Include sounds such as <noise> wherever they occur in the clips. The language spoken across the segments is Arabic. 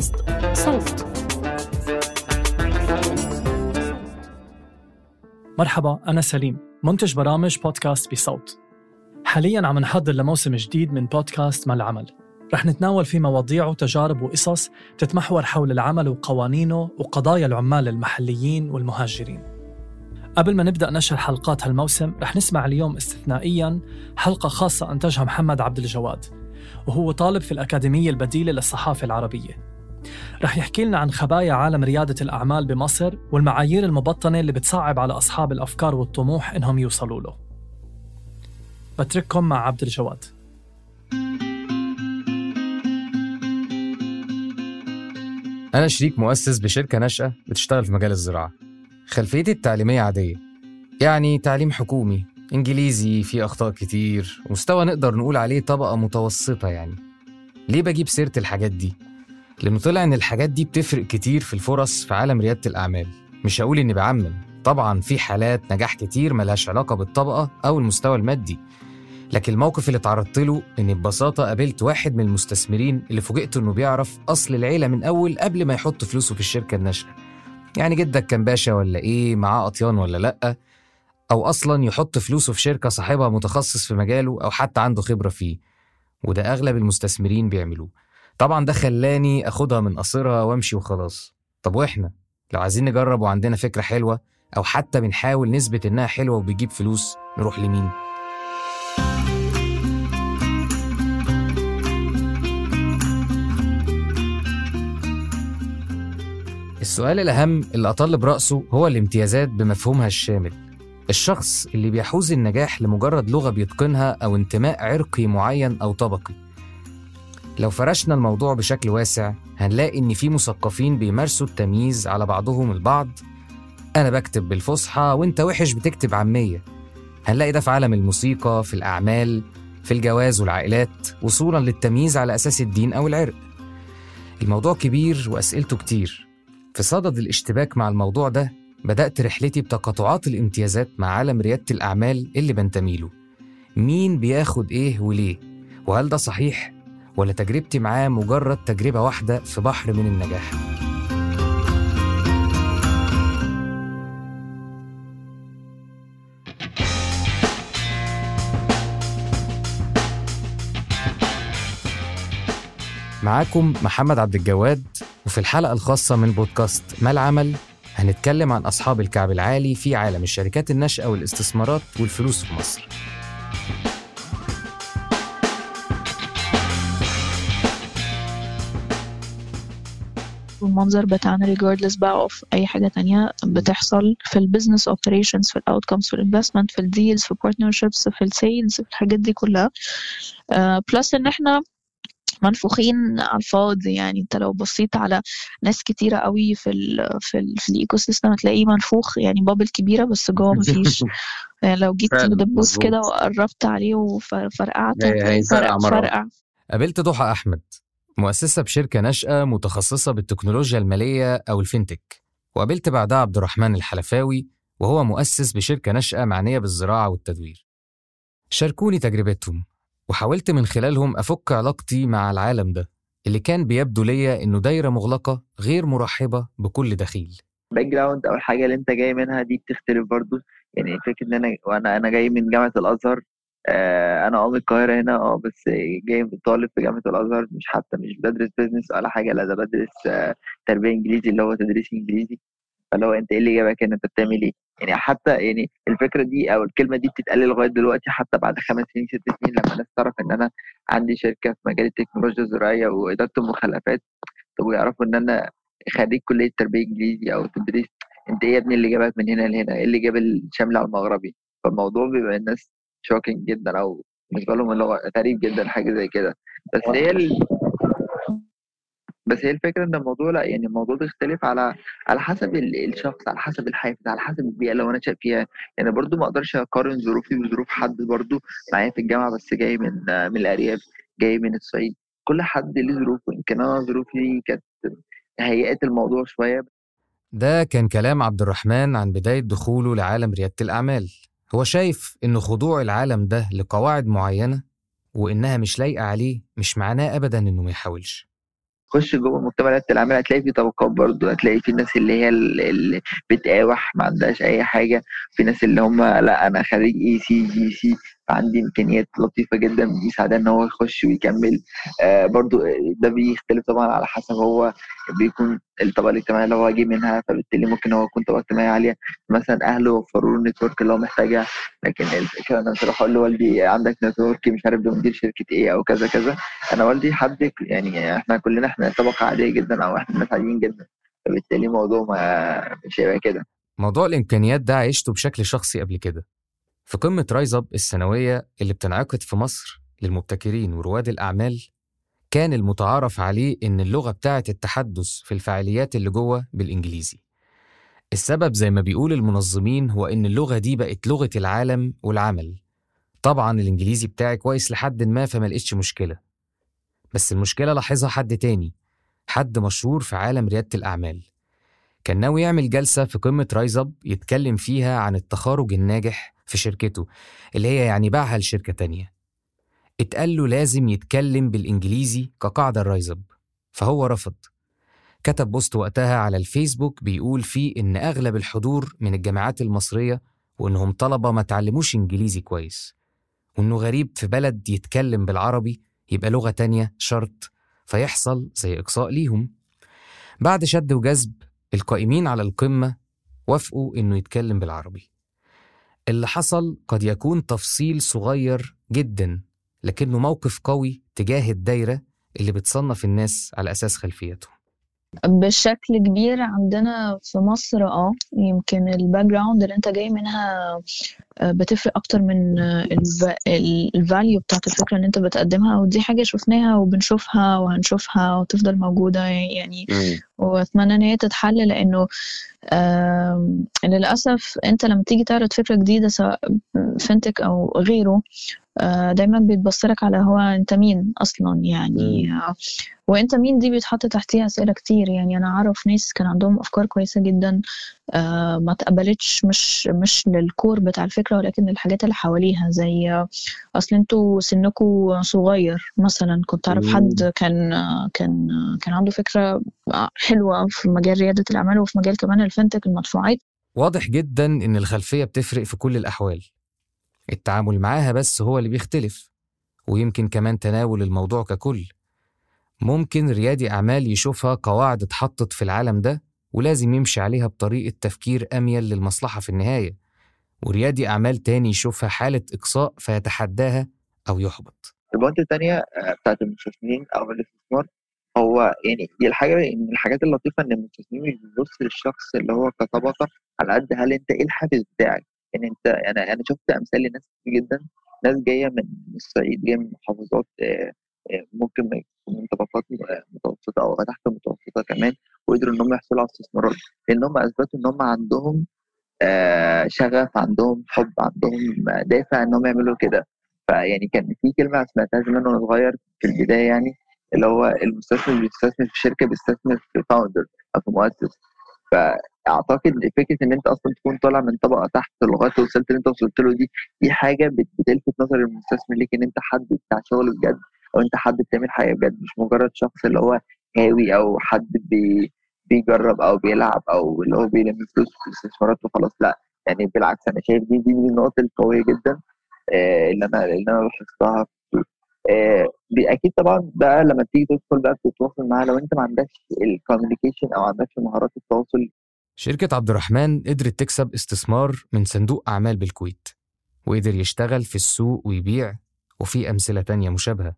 بودكاست صوت. مرحبا أنا سليم منتج برامج بودكاست بصوت. حاليا عم نحضر لموسم جديد من بودكاست ما العمل. رح نتناول فيه مواضيع وتجارب وقصص تتمحور حول العمل وقوانينه وقضايا العمال المحليين والمهاجرين. قبل ما نبدأ نشر حلقات هالموسم رح نسمع اليوم استثنائيا حلقة خاصة أنتجها محمد عبد الجواد وهو طالب في الأكاديمية البديلة للصحافة العربية. رح يحكي لنا عن خبايا عالم ريادة الأعمال بمصر والمعايير المبطنة اللي بتصعب على أصحاب الأفكار والطموح إنهم يوصلوا له. بترككم مع عبد الجواد. أنا شريك مؤسس بشركة ناشئة بتشتغل في مجال الزراعة. خلفيتي التعليمية عادية. يعني تعليم حكومي إنجليزي فيه أخطاء كتير مستوى نقدر نقول عليه طبقة متوسطة يعني. ليه بجيب سيرة الحاجات دي؟ لأنه طلع إن الحاجات دي بتفرق كتير في الفرص في عالم ريادة الأعمال. مش هقول إني بعمم. طبعا في حالات نجاح كتير ملهاش علاقة بالطبقة أو المستوى المادي. لكن الموقف اللي اتعرضت له إني ببساطة قابلت واحد من المستثمرين اللي فوجئت إنه بيعرف أصل العيلة من أول قبل ما يحط فلوسه في الشركة الناشئة. يعني جدك كان باشا ولا إيه؟ معاه أطيان ولا لأ؟ أو أصلا يحط فلوسه في شركة صاحبها متخصص في مجاله أو حتى عنده خبرة فيه. وده أغلب المستثمرين بيعملوه. طبعا ده خلاني أخدها من قصرها وأمشي وخلاص. طب وإحنا؟ لو عايزين نجرب وعندنا فكرة حلوة أو حتى بنحاول نثبت إنها حلوة وبتجيب فلوس نروح لمين؟ السؤال الأهم اللي أطل برأسه هو الامتيازات بمفهومها الشامل. الشخص اللي بيحوز النجاح لمجرد لغة بيتقنها أو انتماء عرقي معين أو طبقي. لو فرشنا الموضوع بشكل واسع هنلاقي إن في مثقفين بيمارسوا التمييز على بعضهم البعض. أنا بكتب بالفصحى وأنت وحش بتكتب عامية. هنلاقي ده في عالم الموسيقى في الأعمال في الجواز والعائلات وصولا للتمييز على أساس الدين أو العرق. الموضوع كبير وأسئلته كتير. في صدد الاشتباك مع الموضوع ده بدأت رحلتي بتقاطعات الامتيازات مع عالم ريادة الأعمال اللي بنتمي له. مين بياخد إيه وليه؟ وهل ده صحيح؟ ولا تجربتي معاه مجرد تجربة واحدة في بحر من النجاح. معاكم محمد عبد الجواد وفي الحلقة الخاصة من بودكاست ما العمل هنتكلم عن أصحاب الكعب العالي في عالم الشركات الناشئة والاستثمارات والفلوس في مصر. المنظر بتاعنا regardless بقى of أي حاجة تانية بتحصل في ال business operations في ال outcomes في ال investment في ال deals في partnerships في ال sales في الحاجات دي كلها. plus إن إحنا منفوخين على الفاضي يعني أنت لو بصيت على ناس كتيرة قوي في ال في ال في ال ecosystem هتلاقيه منفوخ يعني bubble كبيرة بس جوه مفيش. <laughs> يعني لو جيت بدبوس. كده وقربت عليه وفرقعت فرقع. قابلت ضحى أحمد. مؤسسة بشركة ناشئة متخصصة بالتكنولوجيا المالية أو ال fintech. وقابلت بعدها عبد الرحمن الحلفاوي وهو مؤسس بشركة ناشئة معنية بالزراعة والتدوير. شاركوني تجربتهم وحاولت من خلالهم أفك علاقتي مع العالم ده اللي كان بيبدو ليا إنه دايرة مغلقة غير مرحبة بكل دخيل. ال background أو الحاجة اللي أنت جاي منها دي بتختلف برضو. يعني فكرة إن أنا وأنا أنا جاي من جامعة الأزهر آه أنا من القاهرة هنا آه بس جاي طالب في جامعة الأزهر مش حتى مش بدرس business ولا حاجة لا ده بدرس آه تربية إنجليزي اللي هو تدريس إنجليزي. فاللي هو أنت إيه اللي جابك أنت بتعمل إيه؟ يعني حتى يعني الفكرة دي أو الكلمة دي بتتقال لغاية دلوقتي حتى بعد خمس سنين ست سنين لما الناس تعرف إن أنا عندي شركة في مجال التكنولوجيا الزراعية وإدارة المخلفات طب ويعرفوا إن أنا خريج كلية تربية إنجليزي أو تدريس أنت إيه يا ابني اللي جابك من هنا لهنا؟ إيه اللي جاب الشامل على المغربي؟ فالموضوع بيبقى الناس شوكينج جدا أو بالنسبة لهم اللي هو غريب جدا حاجة زي كده. بس هي ال... بس هي الفكرة إن الموضوع لأ يعني الموضوع بيختلف على على حسب ال- الشخص على حسب الحافز على حسب البيئة اللي هو نشأ فيها. يعني برضو ما أقدرش أقارن ظروفي بظروف حد برضو معايا في الجامعة بس جاي من من الأرياف جاي من الصعيد. كل حد ليه ظروفه. يمكن أنا ظروفي كانت هيئت الموضوع شوية. ده كان كلام عبد الرحمن عن بداية دخوله لعالم ريادة الأعمال. هو شايف إن خضوع العالم ده لقواعد معينة وإنها مش لايقة عليه مش معناه أبدا إنه ما يحاولش. خش جوه مجتمع ريادة الأعمال هتلاقي في طبقات برضه هتلاقي في الناس اللي هي ال- اللي بتقاوح ما عندهاش أي حاجة. في ناس اللي هم لأ أنا خريج اي سي جي سي فعندي إمكانيات لطيفة جدا بيساعدها إن هو يخش ويكمل. آه برضه ده بيختلف طبعا على حسب هو بيكون الطبقة الاجتماعية اللي هو جه منها فبالتالي ممكن هو يكون طبقة اجتماعية عالية. مثلا أهله وفروا له ال network اللي هو محتاجها لكن الفكرة أنا مش هروح أقول لوالدي عندك network مش عارف ده مدير شركة إيه أو كذا كذا. أنا والدي حد يعني إحنا كلنا إحنا طبقة عادية جدا أو إحنا ناس عاديين جدا. فبالتالي الموضوع مش هيبقى كده. موضوع الإمكانيات ده عشته بشكل شخصي قبل كده. في قمة رايز أب السنوية اللي بتنعقد في مصر للمبتكرين ورواد الأعمال كان المتعارف عليه إن اللغة بتاعة التحدث في الفعاليات اللي جوه بالإنجليزي. السبب زي ما بيقول المنظمين هو إن اللغة دي بقت لغة العالم والعمل. طبعا الإنجليزي بتاعي كويس لحد ما فما لقيتش مشكلة. بس المشكلة لاحظها حد تاني حد مشهور في عالم ريادة الأعمال. كان ناوي يعمل جلسة في قمة RiseUp يتكلم فيها عن التخارج الناجح في شركته اللي هي يعني باعها لشركة تانية. اتقال له لازم يتكلم بالإنجليزي كقاعدة ال RiseUp فهو رفض. كتب post وقتها على الفيسبوك بيقول فيه إن أغلب الحضور من الجامعات المصرية وإنهم طلبة ما تعلموش إنجليزي كويس وإنه غريب في بلد يتكلم بالعربي يبقى لغة تانية شرط فيحصل زي إقصاء ليهم. بعد شد وجذب القائمين على القمة وافقوا إنه يتكلم بالعربي. اللي حصل قد يكون تفصيل صغير جدا لكنه موقف قوي تجاه الدايرة اللي بتصنف الناس على أساس خلفيتهم بشكل كبير عندنا في مصر آه يمكن ال background اللي أنت جاي منها بتفرق أكتر من الفاليو بتاعت الفكرة اللي أنت بتقدمها ودي حاجة شفناها وبنشوفها وهنشوفها وتفضل موجودة يعني. وأتمنى إن هي تتحل لأنه للأسف أنت لما تيجي تعرض فكرة جديدة سواء فينتك أو غيره آه، دايما بيتبصلك على هو أنت مين أصلا يعني. آه، وأنت مين؟ دي بيتحط تحتيها أسئلة كتير يعني. أنا أعرف ناس كان عندهم أفكار كويسة جدا آه، ما اتقبلتش مش مش للكور بتاع الفكرة ولكن للحاجات اللي حواليها زي أصل أنتوا سنكوا صغير مثلا كنت أعرف مم. حد كان كان كان عنده فكرة آه، حلوة في مجال ريادة الأعمال وفي مجال كمان الفinتech المدفوعات. واضح جدا إن الخلفية بتفرق في كل الأحوال. التعامل معاها بس هو اللي بيختلف ويمكن كمان تناول الموضوع ككل. ممكن ريادي أعمال يشوفها قواعد اتحطت في العالم ده ولازم يمشي عليها بطريقة تفكير أميل للمصلحة في النهاية. وريادي أعمال تاني يشوفها حالة إقصاء فيتحداها أو يحبط. البوينت التانية آه، بتاعت المستثمرين أو الاستثمار هو يعني الحاجة من الحاجات اللطيفة إن المستثمرين مش بيبص للشخص اللي هو كطبقة على قد هل أنت إيه الحافز بتاعك؟ يعني أنت أنا أنا شفت أمثال لناس كتير جدا ناس جاية من الصعيد جاية من محافظات آه، آه، ممكن من طبقات متوسطة أو تحت المتوسطة كمان وقدروا إن هم يحصلوا على استثمارات لأن هم أثبتوا إن هم عندهم شغف عندهم حب عندهم دافع إن هم يعملوا كده. فيعني كان في كلمة سمعتها زمان وأنا صغير في البداية يعني اللي هو المستثمر بيستثمر في شركة بيستثمر في فاوندر أو في مؤسس. فأعتقد فكرة إن أنت أصلا تكون طالع من طبقة تحت لغاية وصلت اللي أنت وصلت له دي دي حاجة بت- بتلفت نظر المستثمر ليك إن أنت حد بتاع شغل بجد أو أنت حد بتعمل حاجة بجد مش مجرد شخص اللي هو هاوي أو حد بي بيجرب أو بيلعب أو اللي هو بيلم فلوس في الاستثمارات وخلاص. لا يعني بالعكس أنا شايف دي دي من النقط القوية جدا آه، اللي أنا اللي أنا لاحظتها آه، أكيد طبعا بقى لما تيجي تدخل بقى بتتواصل معاه لو أنت ما عندكش ال communication أو ما عندكش مهارات التواصل. شركة عبد الرحمن قدرت تكسب استثمار من صندوق أعمال بالكويت وقدر يشتغل في السوق ويبيع وفي أمثلة تانية مشابهة.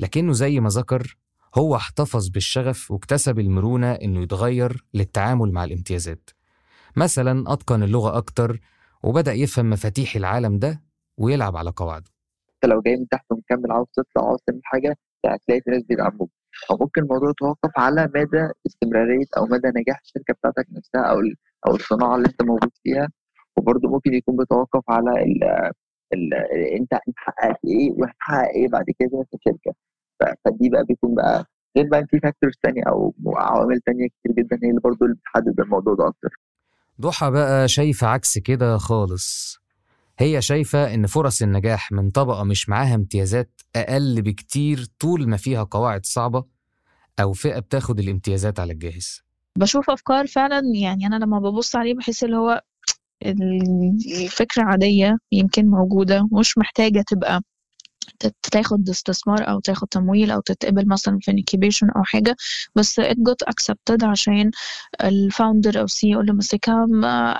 لكنه زي ما ذكر هو احتفظ بالشغف واكتسب المرونة إنه يتغير للتعامل مع الامتيازات. مثلا أتقن اللغة أكتر وبدأ يفهم مفاتيح العالم ده ويلعب على قواعده. أنت لو جاي من تحت ومكمل عاوز تطلع عاوز تعمل حاجة هتلاقي في ناس بيدعموك أو ممكن الموضوع يتوقف على مدى استمرارية أو مدى نجاح الشركة بتاعتك نفسها أو أو الصناعة اللي أنت موجود فيها. وبرضه ممكن يكون بيتوقف على ال أنت حققت إيه وهتحقق إيه بعد كده في الشركة. فدي بقى بيكون بقى غير بقى في فاكتورز تانية أو عوامل تانية كتير جدا هي اللي برضه اللي بتحدد الموضوع ده أكتر. ضحى بقى شايفة عكس كده خالص. هي شايفة إن فرص النجاح من طبقة مش معاها امتيازات أقل بكتير طول ما فيها قواعد صعبة أو فئة بتاخد الامتيازات على الجاهز. بشوف أفكار فعلا يعني أنا لما ببص عليه بحس اللي هو ال- الفكرة عادية يمكن موجودة مش محتاجة تبقى تاخد استثمار أو تاخد تمويل أو تتقبل مثلا في incubation أو حاجة بس it got accepted عشان ال founder أو CEO اللي ماسكها ما-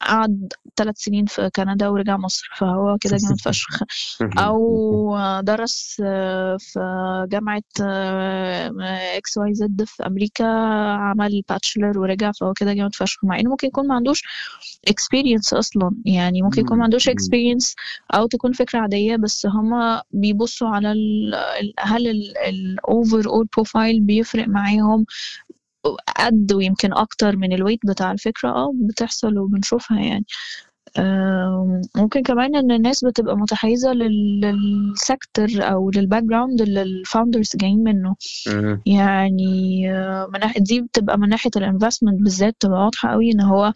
قعد ثلاث سنين في كندا ورجع مصر فهو كده <laughs> جامد فشخ. أو درس في جامعة XYZ في أمريكا عمل bachelor ورجع فهو كده جامد فشخ. مع إنه ممكن يكون ما عندوش experience أصلا يعني ممكن يكون ما عندوش experience أو تكون فكرة عادية بس بيبصوا على ال هل ال overall profile بيفرق معاهم؟ قد ويمكن أكتر من ال weight بتاع الفكرة آه بتحصل وبنشوفها يعني. ممكن كمان إن الناس بتبقى متحيزة لل- لل sector أو لل background اللي ال founders جايين منه. يعني من ناحية دي بتبقى من ناحية ال investment بالذات تبقى واضحة قوي إن هو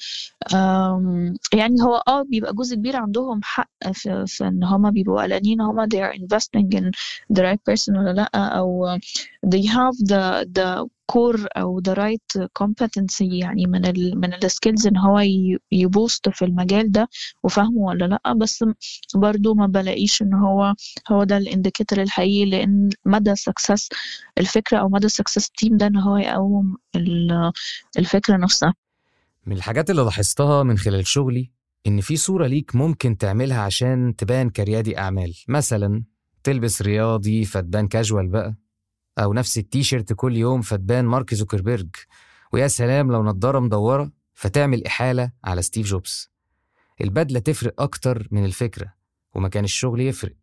يعني هو آه بيبقى جزء كبير عندهم حق في, في إن هما بيبقوا قلقانين هما they are investing in the right person ولا لأ أو they have the the core أو the right competency يعني من ال من ال skills إن هو ي boost في المجال ده وفاهمه ولا لأ. بس برضو ما بلاقيش إن هو هو ده ال indicator الحقيقي لأن مدى success الفكرة أو مدى success ال team ده إن هو يقوم ال- الفكرة نفسها. من الحاجات اللي لاحظتها من خلال شغلي إن في صورة ليك ممكن تعملها عشان تبان كريادي أعمال. مثلا تلبس رياضي فتبان كاجوال بقى. أو نفس التيشيرت كل يوم فتبان مارك زوكربيرج. ويا سلام لو نضارة مدورة فتعمل إحالة على ستيف جوبز. البدلة تفرق أكتر من الفكرة ومكان الشغل يفرق.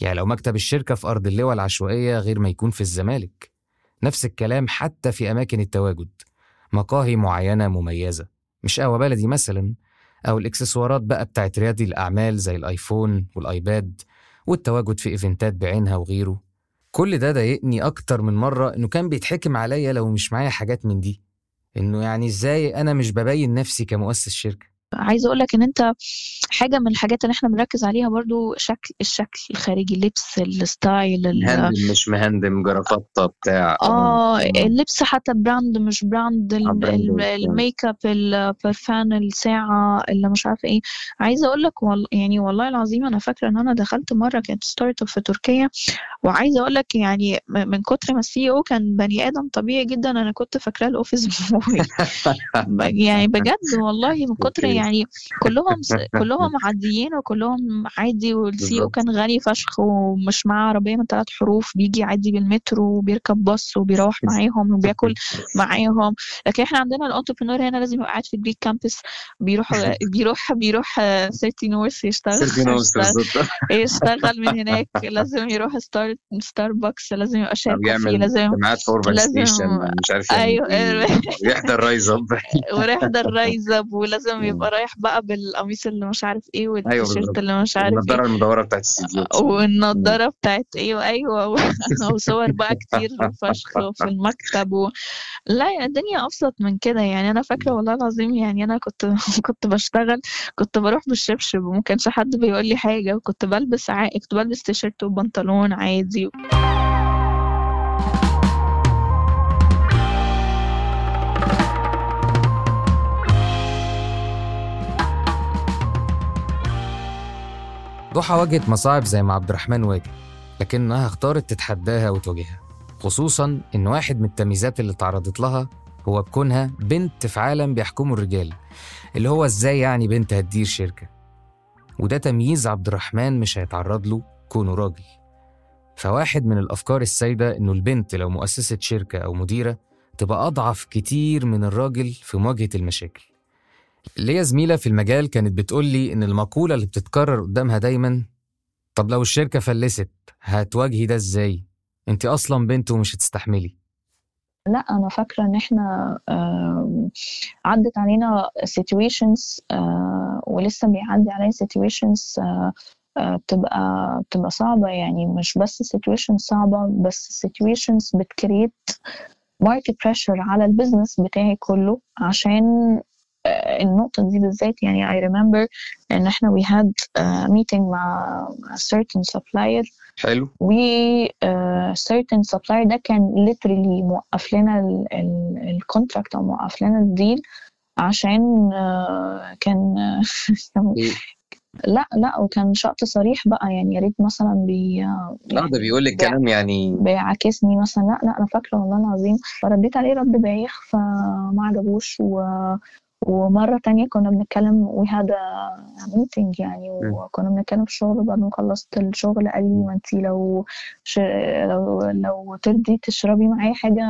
يعني لو مكتب الشركة في أرض اللواء العشوائية غير ما يكون في الزمالك. نفس الكلام حتى في أماكن التواجد. مقاهي معينة مميزة مش قهوة بلدي مثلا أو الإكسسوارات بقى بتاعت ريادي الأعمال زي الآيفون والآيباد والتواجد في إيفنتات بعينها وغيره. كل ده ضايقني أكتر من مرة إنه كان بيتحكم عليا لو مش معايا حاجات من دي. إنه يعني إزاي أنا مش ببين نفسي كمؤسس شركة؟ عايزة أقول لك إن أنت حاجة من الحاجات اللي إحنا بنركز عليها برضو شكل الشكل الخارجي اللبس ال style ال- مهندم مش مهندم جرافطة بتاع. آه اللبس حتى brand مش brand آه،. الميك اب البرفان الساعة اللي مش عارفة إيه. عايزة أقول لك وال... يعني والله العظيم أنا فاكرة إن أنا دخلت مرة كانت startup في تركيا. وعايزة أقول لك يعني من كتر ما ال CEO كان بني آدم طبيعي جدا أنا كنت فاكراه ال office <laughs> يعني بجد والله من كتر. يعني <laughs> كلهم كلهم عاديين وكلهم عادي وال CEO. كان غني فشخ ومش معاه عربية من ثلاث حروف بيجي عادي بالمترو وبيركب باص وبيروح معاهم وبياكل <laughs> معاهم. لكن إحنا عندنا ال entrepreneur هنا لازم يبقى قاعد في جريك كامبس <laughs> بيروح بيروح بيروح آه، 30 نورث يشتغل. يشتغل, من هناك. لازم يروح ستار ستاربكس لازم يبقى بيعمل لازم لازم- مش عارف يعمل أيوه. يحضر رايز اب ويحضر رايز اب ولازم يبقى رايح بقى بالقميص اللي مش عارف إيه والتيشيرت بالظبط. اللي مش عارف إيه النضارة المدوره بتاعت ال CEO والنضارة بتاعت أيوه أيوه و- <laughs> وصور بقى كتير فشخ في المكتب و... لا يعني الدنيا أبسط من كده يعني أنا فاكرة والله العظيم يعني أنا كنت <laughs> كنت بشتغل كنت بروح بالشبشب وما كانش حد بيقول لي حاجة وكنت بلبس ع... كنت بلبس تيشيرت وبنطلون عادي ضحى واجهت مصاعب زي ما عبد الرحمن واجه لكنها اختارت تتحداها وتواجهها خصوصا إن واحد من التمييزات اللي تعرضت لها هو بكونها بنت في عالم بيحكمه الرجال اللي هو إزاي يعني بنت هتدير شركة. وده تمييز عبد الرحمن مش هيتعرض له كونه راجل. فواحد من الأفكار السائدة إنه البنت لو مؤسسة شركة أو مديرة تبقى أضعف كتير من الراجل في مواجهة المشاكل. ليا زميلة في المجال كانت بتقول لي إن المقولة اللي بتتكرر قدامها دايما طب لو الشركة فلست هتواجهي ده إزاي؟ أنت أصلا بنت ومش هتستحملي لا أنا فاكرة إن إحنا عدت علينا situations آه، ولسه بيعدي علينا situations آه، آه، بتبقى بتبقى صعبة يعني مش بس situations صعبة بس situations بتكريت market pressure على البيزنس بتاعي كله عشان النقطة دي بالذات يعني I remember إن إحنا we had uh, meeting مع a certain supplier حلو و uh, certain supplier ده كان literally موقف لنا ال contract أو موقف لنا ال deal عشان uh, كان كان- إيه؟ لا لا وكان شرط صريح بقى يعني يا ريت مثلا بي لا ده بيقول لك كلام يعني بيعاكسني مثلا لا لا أنا فاكرة والله العظيم فرديت عليه رد بايخ فما عجبوش و... ومرة تانية كنا بنتكلم we had a meeting يعني وكنا بنتكلم في الشغل بعد ما خلصت الشغل قال لي ما انتي لو ش... لو لو ترضي تشربي معايا حاجة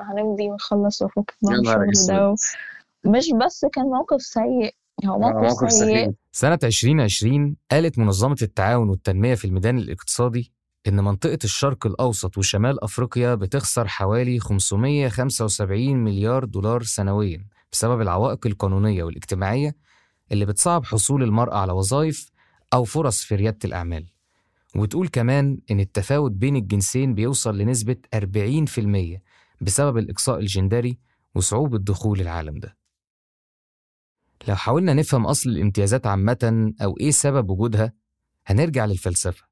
هنمضي ونخلص وأفك الشغل ده. مش بس كان موقف سيء هو آه، موقف, موقف سيء. سنة 2020 قالت منظمة التعاون والتنمية في الميدان الاقتصادي إن منطقة الشرق الأوسط وشمال أفريقيا بتخسر حوالي 575 مليار دولار سنويا. بسبب العوائق القانونية والاجتماعية اللي بتصعب حصول المرأة على وظائف أو فرص في ريادة الأعمال. وتقول كمان إن التفاوت بين الجنسين بيوصل لنسبة 40% بسبب الإقصاء الجندري وصعوبة دخول العالم ده. لو حاولنا نفهم أصل الامتيازات عامة أو إيه سبب وجودها هنرجع للفلسفة.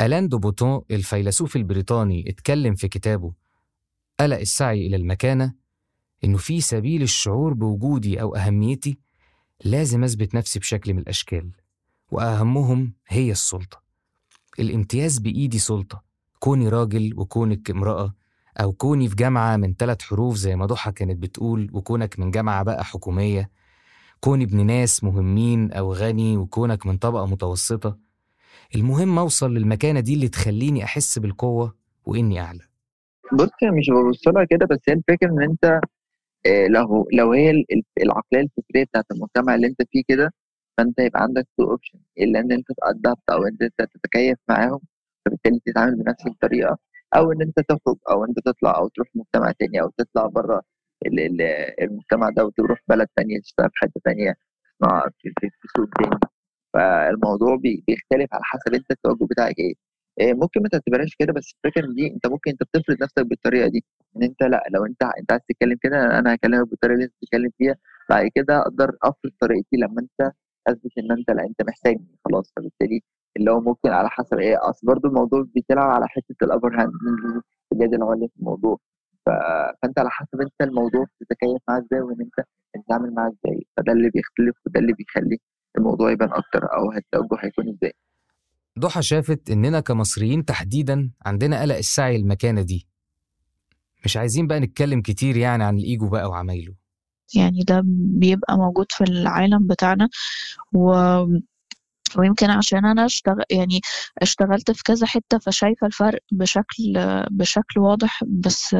ألان دو بوتون الفيلسوف البريطاني اتكلم في كتابه قلق السعي إلى المكانة إنه في سبيل الشعور بوجودي أو أهميتي لازم أثبت نفسي بشكل من الأشكال وأهمهم هي السلطة. الامتياز بإيدي سلطة كوني راجل وكونك امرأة أو كوني في جامعة من ثلاث حروف زي ما ضحى كانت بتقول وكونك من جامعة بقى حكومية. كوني ابن ناس مهمين أو غني وكونك من طبقة متوسطة. المهم أوصل للمكانة دي اللي تخليني أحس بالقوة وإني أعلى. بص مش ببص لها كده بس هي الفكرة إن أنت لو لو هي ال- ال- العقلية الفكرية بتاعت المجتمع اللي انت فيه كده فانت يبقى عندك two option يا إن انت ت adapt أو إن انت تتكيف معاهم فبالتالي تتعامل بنفس الطريقة أو إن انت تخرج أو انت تطلع أو تروح مجتمع تاني أو تطلع بره ال- ال- المجتمع ده وتروح بلد تانية تشتغل في حتة تانية في, سوق تاني. فالموضوع بي- بيختلف على حسب انت التوجه بتاعك إيه. ممكن ما تعتبرهاش كده بس الفكرة إن دي أنت ممكن أنت بتفرض نفسك بالطريقة دي. إن أنت لأ لو أنت أنت عايز تتكلم كده أنا هكلمك بالطريقة اللي أنت بتتكلم فيها. بعد كده أقدر أفرض طريقتي لما أنت اثبت إن أنت لأ أنت محتاجني خلاص. فبالتالي اللي هو ممكن على حسب إيه أصل برضه الموضوع بيتلعب على حتة ال upper hand اليد العليا في الموضوع. فأنت على حسب أنت الموضوع بتتكيف معاه إزاي وإن أنت بتتعامل معاه إزاي. فده اللي بيختلف وده اللي بيخلي الموضوع يبان أكتر أو التوجه هيكون إزاي. ضحى شافت إننا كمصريين تحديدا عندنا قلق السعي المكانة دي. مش عايزين بقى نتكلم كتير يعني عن الإيجو بقى وعمايله. يعني ده بيبقى موجود في العالم بتاعنا و ويمكن عشان أنا اشتغل يعني اشتغلت في كذا حتة فشايفة الفرق بشكل بشكل واضح. بس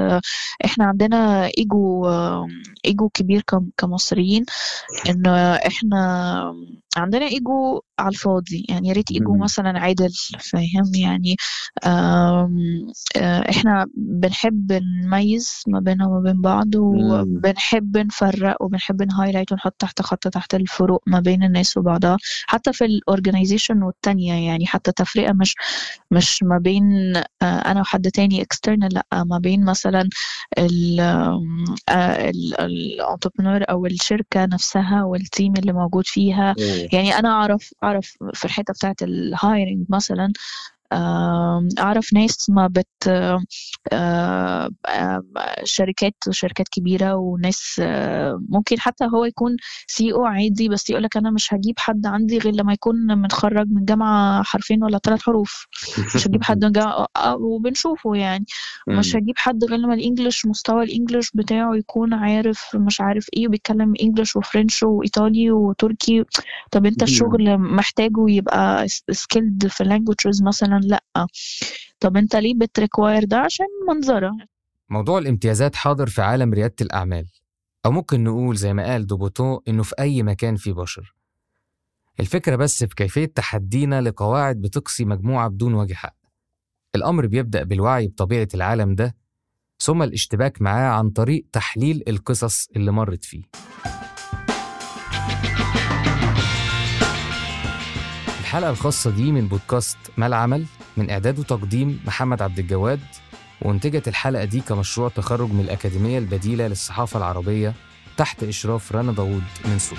إحنا عندنا إيجو إيجو كبير كم- كمصريين ان إحنا عندنا إيجو على الفاضي. يعني يا ريت ايجو مم. مثلا عادل فاهم؟ يعني آه، إحنا بنحب نميز ما بيننا وما بين بعض وبنحب نفرق وبنحب ن highlight ونحط تحت خط تحت الفروق ما بين الناس وبعضها. حتى في ال organization والتانية يعني حتى تفرقة مش مش ما بين آه، أنا وحد تاني external لأ ما بين مثلا ال entrepreneur أو الشركة نفسها وال team اللي موجود فيها. يعني أنا أعرف أعرف في الحتة بتاعت ال hiring مثلا آم، أعرف ناس ما بت شركات شركات كبيرة وناس ممكن حتى هو يكون CEO عادي بس يقول لك أنا مش هجيب حد عندي غير لما يكون متخرج من جامعة حرفين ولا ثلاث حروف. مش هجيب حد من جامعة آه، وبنشوفه يعني. مش هجيب حد غير لما ال English مستوى ال English بتاعه يكون عارف مش عارف إيه وبيتكلم English و French وإيطالي وتركي. طب مم. الشغل محتاجه يبقى skilled في languages مثلا لأ. طب أنت ليه بت require ده؟ عشان منظرة. موضوع الامتيازات حاضر في عالم ريادة الأعمال. أو ممكن نقول زي ما قال دوبوتون إنه في أي مكان فيه بشر. الفكرة بس في كيفية تحدينا لقواعد بتقصي مجموعة بدون وجه حق. الأمر بيبدأ بالوعي بطبيعة العالم ده ثم الاشتباك معاه عن طريق تحليل القصص اللي مرت فيه. الحلقة الخاصة دي من بودكاست ما العمل من إعداد وتقديم محمد عبد الجواد وانتجت الحلقة دي كمشروع تخرج من الأكاديمية البديلة للصحافة العربية تحت إشراف رنا داوود من صوت